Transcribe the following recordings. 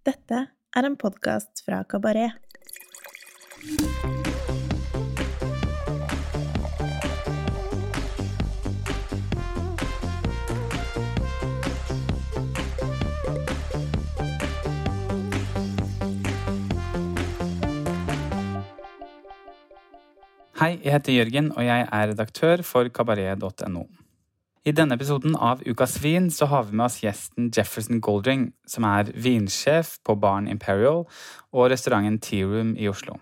Dette er en podkast fra Kabaret. Hei, jeg heter Jørgen, og jeg er redaktør for kabaret.no. I denne episoden av Ukas vin så har vi med oss gjesten Jefferson Goldring, som er vinsjef på Barn Imperial og restauranten Tea Room i Oslo.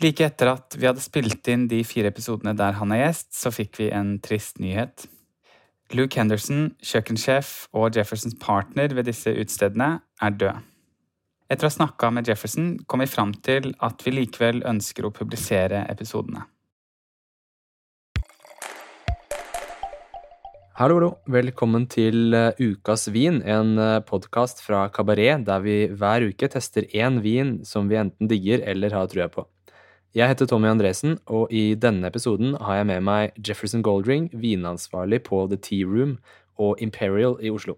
Like etter at vi hadde spilt inn de fire episodene der han er gjest, så fikk vi en trist nyhet. Luke Henderson, kjøkkensjef og Jeffersons partner ved disse utestedene, er død. Etter å ha snakka med Jefferson kom vi fram til at vi likevel ønsker å publisere episodene. Hallo, hallo. Velkommen til uh, Ukas vin, en uh, podkast fra Kabaret der vi hver uke tester én vin som vi enten digger eller har trua på. Jeg heter Tommy Andresen, og i denne episoden har jeg med meg Jefferson Goldring, vinansvarlig på The Tea Room og Imperial i Oslo.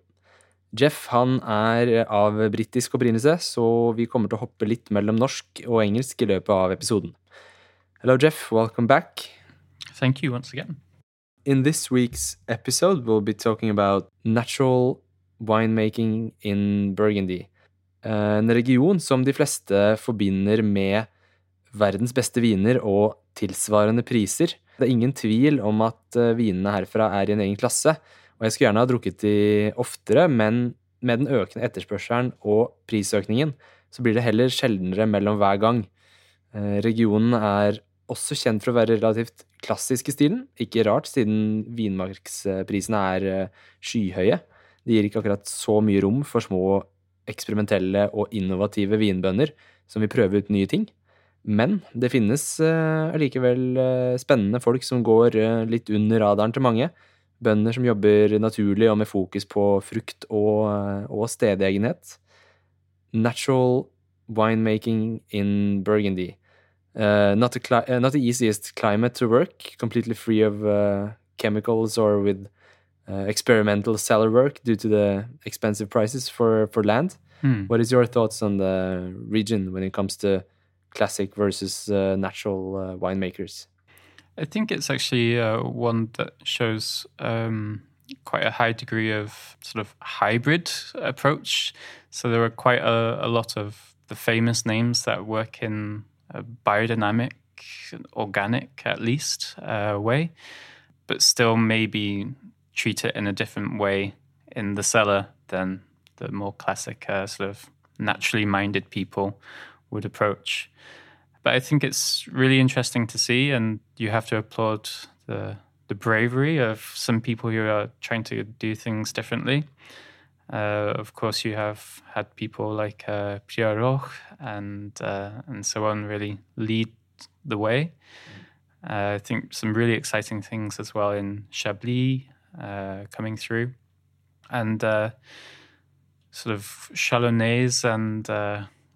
Jeff han er av britisk opprinnelse, så vi kommer til å hoppe litt mellom norsk og engelsk i løpet av episoden. Hello, Jeff. Welcome back. Thank you once again. In this week's episode, we'll be talking about natural winemaking in Burgundy. En region som de fleste forbinder med verdens beste viner og tilsvarende priser. Det er ingen tvil om at eh, vinene herfra er i en egen klasse, og jeg skulle gjerne ha drukket de oftere, men med den økende etterspørselen og prisøkningen, så blir det heller sjeldnere mellom hver gang. Eh, regionen er også kjent for å være relativt klassisk i stilen. Ikke rart, siden vinmarksprisene er eh, skyhøye. Det gir ikke akkurat så mye rom for små, eksperimentelle og innovative vinbønder som vil prøve ut nye ting. Men det finnes allikevel uh, uh, spennende folk som går litt under radaren til mange Bønder som jobber naturlig og med fokus på frukt og, og stedegenhet. Natural winemaking in Burgundy. Uh, not, the uh, not the easiest climate to work, completely free of uh, chemicals or with uh, experimental cellar work due to the expensive prices for, for land. Hmm. What is your thoughts on the region when it comes to classic versus uh, natural uh, winemakers? I think it's actually uh, one that shows um, quite a high degree of sort of hybrid approach. So there are quite a, a lot of the famous names that work in a biodynamic, organic at least uh, way, but still maybe treat it in a different way in the cellar than the more classic uh, sort of naturally minded people would approach but I think it's really interesting to see, and you have to applaud the the bravery of some people who are trying to do things differently. Uh, of course, you have had people like uh, Prieuré Roch and uh, and so on really lead the way. Uh, I think some really exciting things as well in Chablis coming through, and sort of Chalonnais and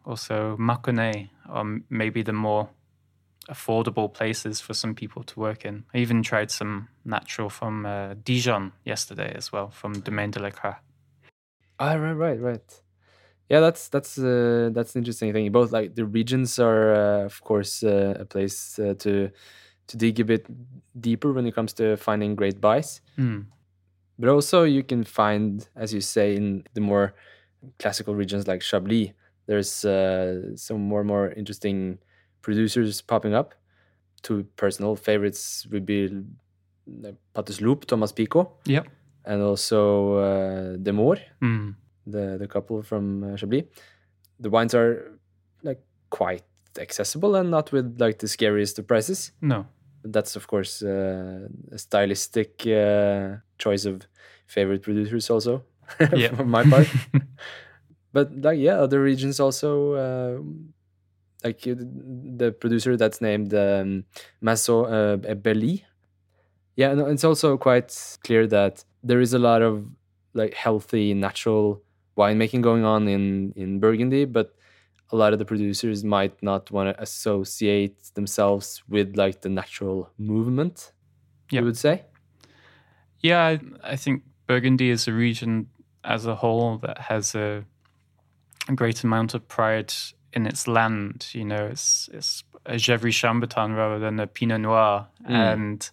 also Mâconnais are maybe the more affordable places for some people to work in. I even tried some natural from uh, Dijon yesterday as well, from Domaine de la Croix. Ah, right, right, right. Yeah, that's that's uh, that's an interesting thing. Both like the regions are, uh, of course, uh, a place uh, to to dig a bit deeper when it comes to finding great buys. Mm. But also, you can find, as you say, in the more classical regions like Chablis, there's uh, some more and more interesting producers popping up. Two personal favorites would be Pattes Loup, Thomas Pico. Yep. And also uh, mm. the, the couple from uh, Chablis. The wines are like quite accessible and not with like the scariest of prices. No. That's of course uh, a stylistic uh, choice of favorite producers also yeah. from my part. but like yeah other regions also uh, like the producer that's named um, Maso uh, Belli. Yeah, and it's also quite clear that there is a lot of like healthy, natural winemaking going on in in Burgundy, but a lot of the producers might not want to associate themselves with like the natural movement. Yep. You would say. Yeah, I, I think Burgundy is a region as a whole that has a a great amount of pride in its land. You know, it's it's a Gevrey Chambertin rather than a Pinot Noir, Mm. and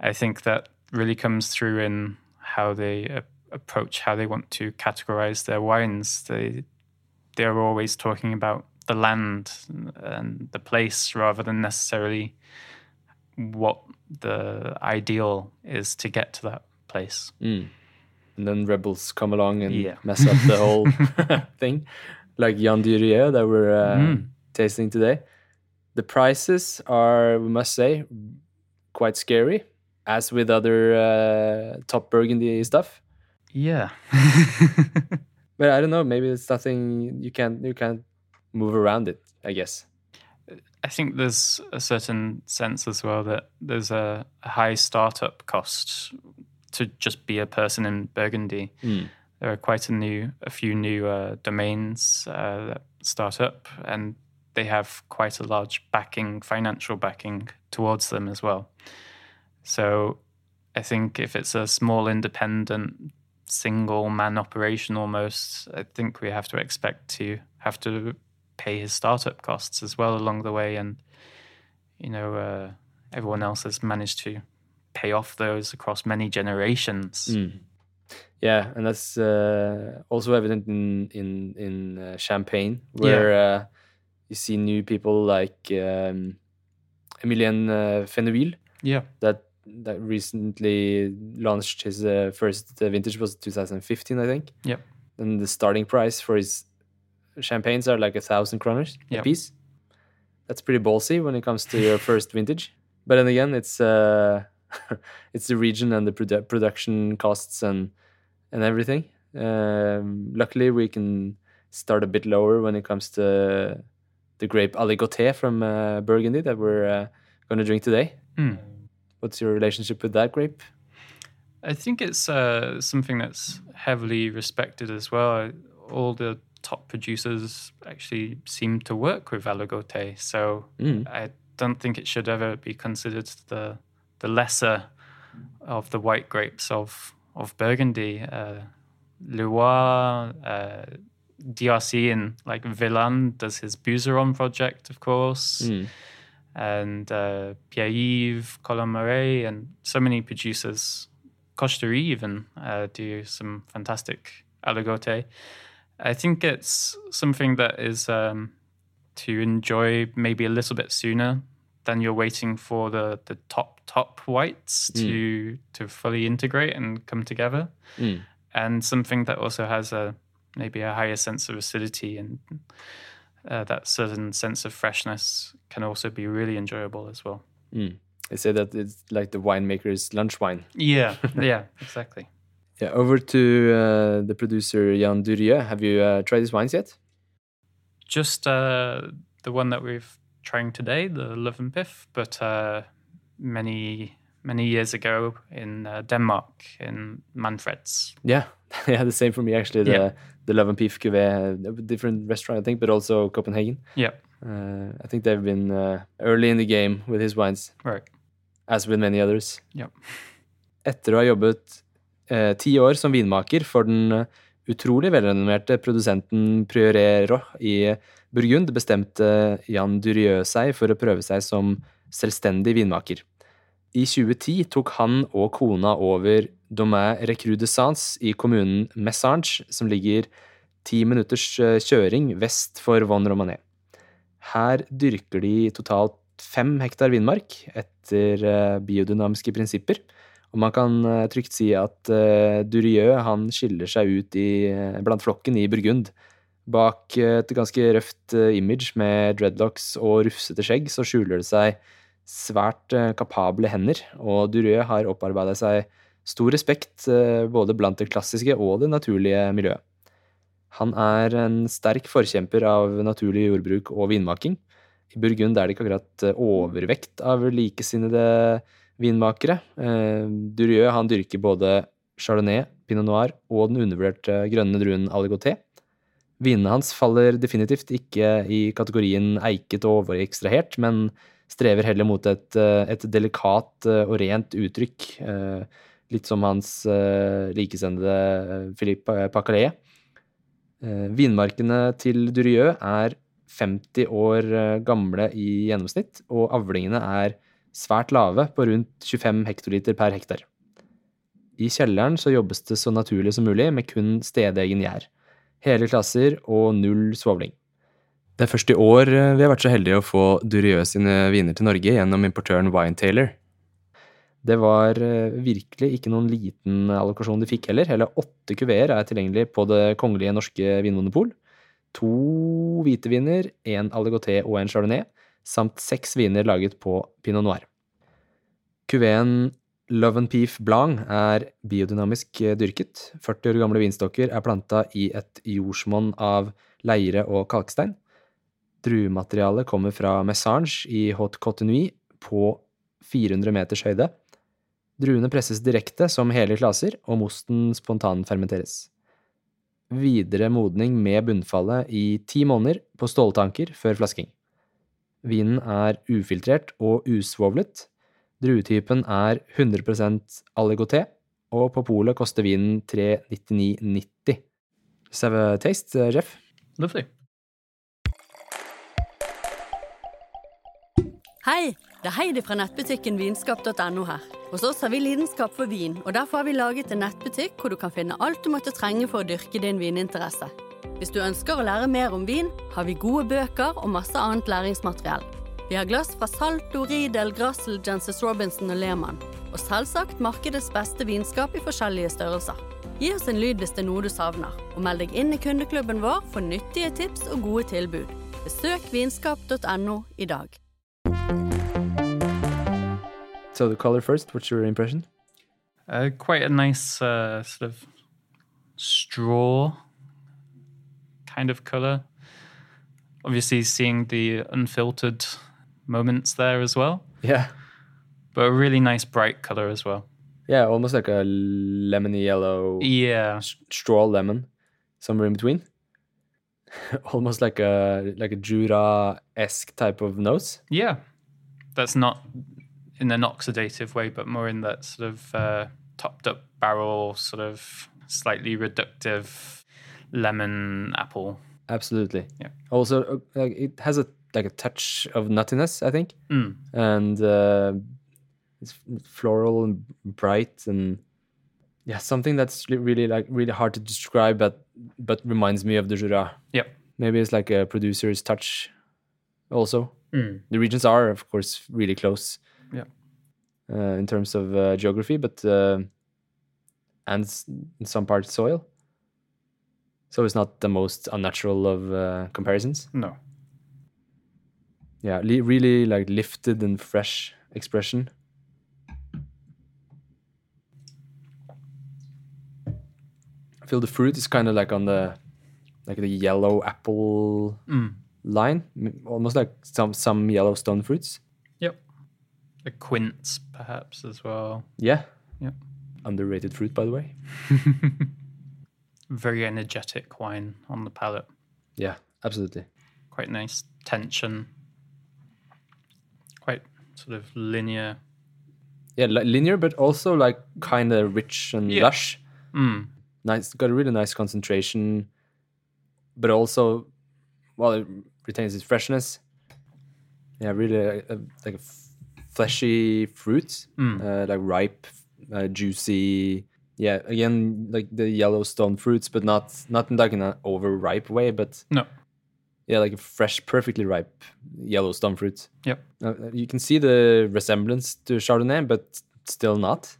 I think that really comes through in how they uh, approach how they want to categorize their wines. They they're always talking about the land and the place rather than necessarily what the ideal is to get to that place. Mm. And then rebels come along and Yeah. mess up the whole thing, like Yann Durieux that we're uh, Mm. tasting today. The prices are, we must say, quite scary, as with other uh, top Burgundy stuff. Yeah. But I don't know. Maybe it's nothing you can't you can't move around it. I guess. I think there's a certain sense as well that there's a, a high startup cost to just be a person in Burgundy. Mm. There are quite a new, a few new uh, domains uh, that start up, and they have quite a large backing, financial backing towards them as well. So, I think if it's a small, independent, single man operation almost, I think we have to expect to have to pay his startup costs as well along the way, and you know, uh, everyone else has managed to pay off those across many generations. Mm. Yeah, and that's uh, also evident in in in uh, Champagne, where uh, you see new people like um, Emilien uh, Feneuil Yeah. that that recently launched his uh, first uh, vintage was 2015, I think. Yep. And the starting price for his champagnes are like a thousand kroners a Yep. piece. That's pretty ballsy when it comes to your first vintage. But then again, it's uh, it's the region and the produ- production costs and and everything. Um, luckily, we can start a bit lower when it comes to the grape Aligoté from uh, Burgundy that we're uh, going to drink today. Hmm. What's your relationship with that grape? I think it's uh, something that's heavily respected as well. All the top producers actually seem to work with Aligoté, so Mm. I don't think it should ever be considered the the lesser of the white grapes of of Burgundy. Uh, Leroy, uh, DRC, and like Villaine does his Bouzeron project, of course Mm. And uh, Pierre-Yves Colin-Morey, and so many producers, Coche-Dury even, uh, do some fantastic aligote. I think it's something that is um, to enjoy maybe a little bit sooner than you're waiting for the, the top top whites to to fully integrate and come together, Mm. and something that also has a maybe a higher sense of acidity and uh, that certain sense of freshness can also be really enjoyable as well. Mm. They say that it's like the winemaker's lunch wine. Yeah, yeah, exactly. Yeah, over to uh, the producer Yann Durieux. Have you uh, tried these wines yet? Just uh, the one that we're trying today, the Love and Pif, but uh, many many years ago in uh, Denmark in Manfred's. Yeah, yeah, the same for me actually. The Yeah. The Love and Beef Cuvée, different restaurant I think, but also Copenhagen. Yeah, Uh, I think they've been uh, early in the game with his wines, right. as with many others. Yeah. Etter å ha jobbet uh, ti år som vinmaker for den eh, utrolig velrenommerte produsenten Priorero i Burgund, bestemte Jan Durieux seg for å prøve seg som selvstendig vinmaker. I 2010 tok han og kona over Domain Recrudescence i kommunen Messange, som ligger ti minutters eh, kjøring vest for Von Romanet. Her dyrker de totalt fem hektar vindmark etter eh, biodynamiske prinsipper. Og man kan eh, trygt si at Durieux han skiller seg ut i, blant flokken i Burgund. Bak et ganske røft image med dreadlocks og rufsete skjegg så skjuler det seg svært eh, kapable hender, og Durieux har opparbeida seg stor respekt eh, både blant det klassiske og det naturlige miljøet. Han er en sterk forkjemper av naturlig jordbruk og vinmaking. I Burgund er det ikke akkurat eh, overvekt av likesinnede vinmakere. Durieux dyrker både chardonnay, pinot noir og den undervurderte grønne druen aligoté. Vinene hans faller definitivt ikke i kategorien eiket og overekstrahert, men strever heller mot et, eh, et delikat eh, og rent uttrykk, eh, litt som hans likesendede Philippe Pacalet. Vinmarkene til Durieux er 50 år gamle i gjennomsnitt, og avlingene er svært lave, på rundt 25 hektoliter per hektar. I kjelleren så jobbes det så naturlig som mulig, med kun stedegen gjær. Hele klasser og null svovling. Det er først i år eh, vi har vært så heldige å få Durieux sine viner til Norge gjennom importøren Wine Taylor. Det var eh, virkelig ikke noen liten allokasjon de fikk heller. Hele åtte kuveer er tilgjengelig på Det kongelige norske vinmonopol. To hvite viner, én Aligoté og en Chardonnay, samt seks viner laget på Pinot Noir. Kuveen Love and Peef Blanc er biodynamisk eh, dyrket. 40 år gamle vinstokker er planta i et jordsmonn av leire og kalkstein. Druematerialet kommer fra Messange i Haute Cotenui på 400 meters høyde. Druene presses direkte som hele klaser, og mosten spontanfermenteres. Videre modning med bunnfallet i ti måneder på ståltanker før flasking. Vinen er ufiltrert og usvovlet. Druetypen er 100% aligoté, og på polet koster vinen 399,90. Let's have a taste, Jeff. Lovely. Hei, det er Heidi fra nettbutikken vinskap.no her. Hos oss har vi lidenskap for vin, og derfor har vi laget en nettbutikk hvor du kan finne alt du måtte trenge for å dyrke din vininteresse. Hvis du ønsker å lære mer om vin, har vi gode bøker og masse annet læringsmateriell. Vi har glass fra Salto, Riedel, Grassel, Jenses Robinson og Lehmann. Og selvsagt markedets beste vinskap i forskjellige størrelser. Gi oss en lyd hvis det er noe du savner, og meld deg inn i kundeklubben vår for nyttige tips og gode tilbud. Besøk vinskap.no i dag. So the color first, what's your impression? Uh, quite a nice uh, sort of straw kind of color. Obviously, seeing the unfiltered moments there as well, Yeah. but a really nice bright color as well. Yeah, almost like a lemony yellow Yeah, straw lemon, somewhere in between. almost like a like a Jura esque type of nose. yeah. That's not in an oxidative way, but more in that sort of uh, topped up barrel, sort of slightly reductive lemon apple. Absolutely. Yeah. Also, uh, like it has a like a touch of nuttiness, I think, Mm. and uh, it's floral and bright and yeah, something that's really like really hard to describe, but but reminds me of the Jura. Yep. Maybe it's like a producer's touch. Also, Mm. the regions are of course really close. Yeah. Uh, in terms of uh, geography, but uh, and in some parts soil. So it's not the most unnatural of uh, comparisons. No. Yeah, li- really like lifted and fresh expression. I feel the fruit is kind of like on the like the yellow apple Mm. Line, almost like some some yellow stone fruits. Yep. A quince, perhaps, as well. Yeah. Yep. Underrated fruit, by the way. Very energetic wine on the palate. Yeah, absolutely. Quite nice tension. Quite sort of linear. Yeah, li- linear, but also like kind of rich and Yeah. lush. Mm. Nice, got a really nice concentration, but also, well, retains its freshness. Yeah, really uh, uh, like a f- fleshy fruit, Mm. uh, like ripe, uh, juicy. Yeah, again, like the Yellowstone fruits, but not not in like an overripe way, but No. yeah, like a fresh, perfectly ripe Yellowstone fruit. Yep. Uh, you can see the resemblance to Chardonnay, but still not.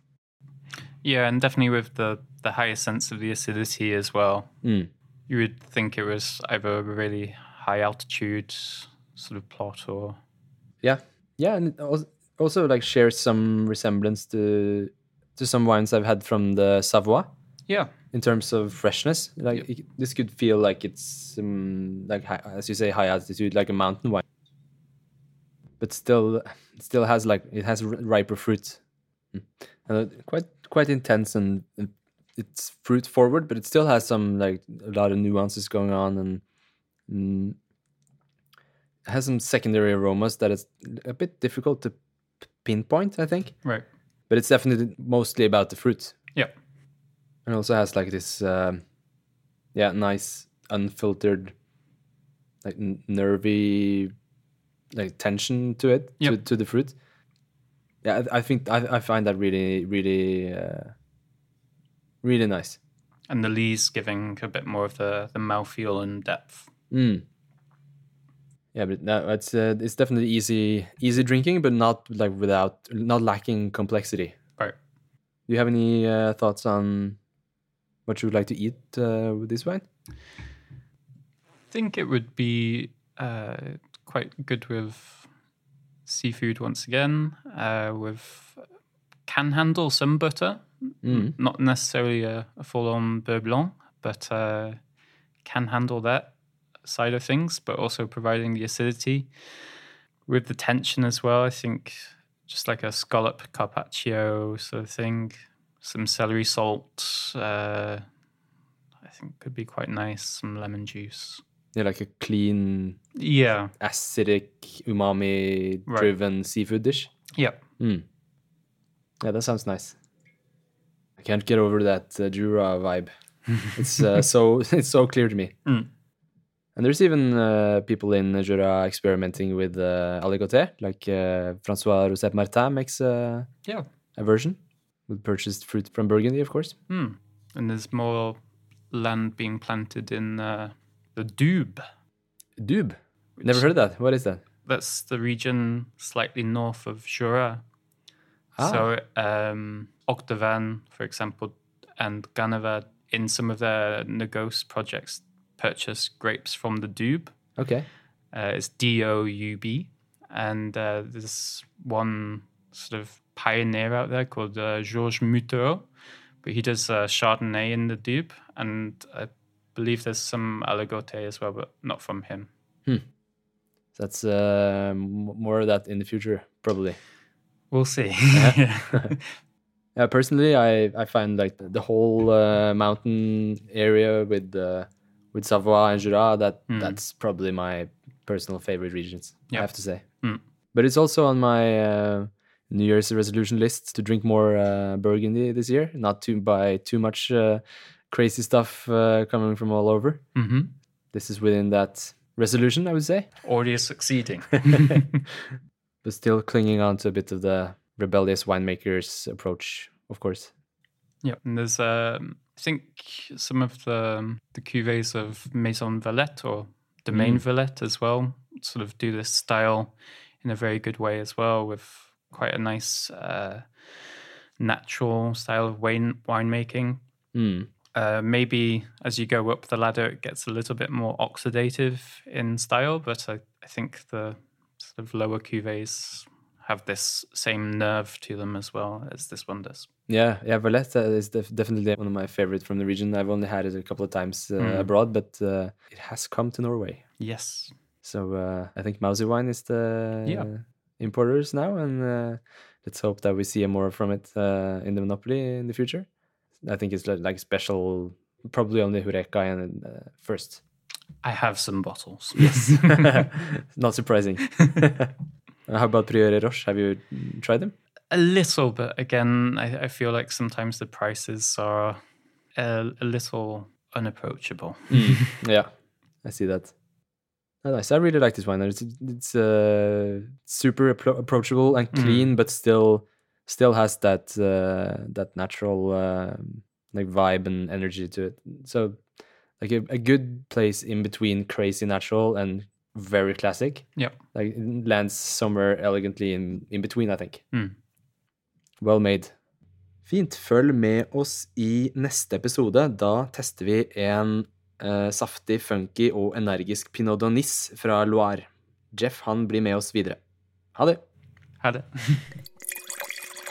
Yeah, and definitely with the the higher sense of the acidity as well. Mm. You would think it was either a really high altitude sort of plot or Yeah, yeah, and also like shares some resemblance to to some wines I've had from the Savoie yeah, in terms of freshness. Like Yep. it- this could feel like it's um, like hi- as you say, high altitude, like a mountain wine, but still, still has like it has riper fruit, Mm. and uh, quite quite intense and. and it's fruit forward, but it still has some like a lot of nuances going on and mm, has some secondary aromas that is a bit difficult to pinpoint, I think. right. But it's definitely mostly about the fruit. Yeah. And also has like this, um, yeah, nice unfiltered, like nervy, like tension to it to, to the fruit. Yeah, I, I think I, I find that really really uh, really nice. And the lees giving a bit more of the, the mouthfeel and depth. Mm. Yeah, but no, it's uh, it's definitely easy easy drinking, but not like without not lacking complexity. Right. Do you have any uh, thoughts on what you would like to eat uh, with this wine? I think it would be uh, quite good with seafood once again, uh, with can handle some butter. Mm. Not necessarily a, a full on beurre blanc, but uh, can handle that side of things, but also providing the acidity. With the tension as well, I think just like a scallop carpaccio sort of thing, some celery salt, uh, I think could be quite nice, some lemon juice. Yeah, like a clean, Yeah, acidic, umami-driven seafood dish. yeah. Mm. Yeah, that sounds nice. I can't get over that uh, Jura vibe. it's uh, so it's so clear to me. Mm. And there's even uh, people in Jura experimenting with uh, aligoté, like uh, Francois Rousset-Martin makes uh, Yeah. a version with purchased fruit from Burgundy, of course. Hmm. And there's more land being planted in uh, the Doub. Dube. Never heard of that. What is that? That's the region slightly north of Jura. Ah. So um, Octavin, for example, and Ganevat, in some of their Negos projects, purchase grapes from the Doub. Okay. Uh, it's D O U B, and uh, there's one sort of pioneer out there called uh, Georges Muteau, but he does uh, Chardonnay in the Doub, and I believe there's some Aligoté as well, but not from him. That's uh, more of that in the future, probably. We'll see. Yeah, personally, I, I find like the, the whole uh, mountain area with uh, with Savoie and Jura that Mm. that's probably my personal favorite regions. I have to say, Mm. but it's also on my uh, New Year's resolution list to drink more uh, Burgundy this year, not to buy too much uh, crazy stuff uh, coming from all over. hmm This is within that resolution, I would say, Already succeeding. but still clinging on to a bit of the rebellious winemakers approach, of course. Yeah, and there's um, think some of the the cuvées of Maison Valette or Domaine Valette as well sort of do this style in a very good way as well, with quite a nice uh, natural style of wine winemaking. Mm. Uh, maybe as you go up the ladder, it gets a little bit more oxidative in style, but I, I think the sort of lower cuvées have this same nerve to them as well as this one does. Yeah, yeah, Valette uh, is def- definitely one of my favorites from the region. I've only had it a couple of times uh, Mm. abroad, but uh, it has come to Norway. Yes. So uh, I think Mousy Wine is the Yeah. importers now, and uh, let's hope that we see more from it uh, in the Monopoly in the future. I think it's like special, probably only Hureka and uh, first. I have some bottles. Yes, not surprising. How about Prieuré Roch? Have you tried them? A little, but again, I, I feel like sometimes the prices are a, a little unapproachable. Yeah, I see that. Oh, nice. I really like this wine. It's it's uh, super appro- approachable and clean, but still still has that uh, that natural um like vibe and energy to it. So like a, a good place in between crazy natural and very classic. Yeah, Like it lands somewhere elegantly in in between. I think. Mm. Well made. Fint. Følg med oss i neste episode. Da tester vi en eh, saftig, funky og energisk pinot donis fra Loire. Jeff han blir med oss videre. Ha det! Ha det.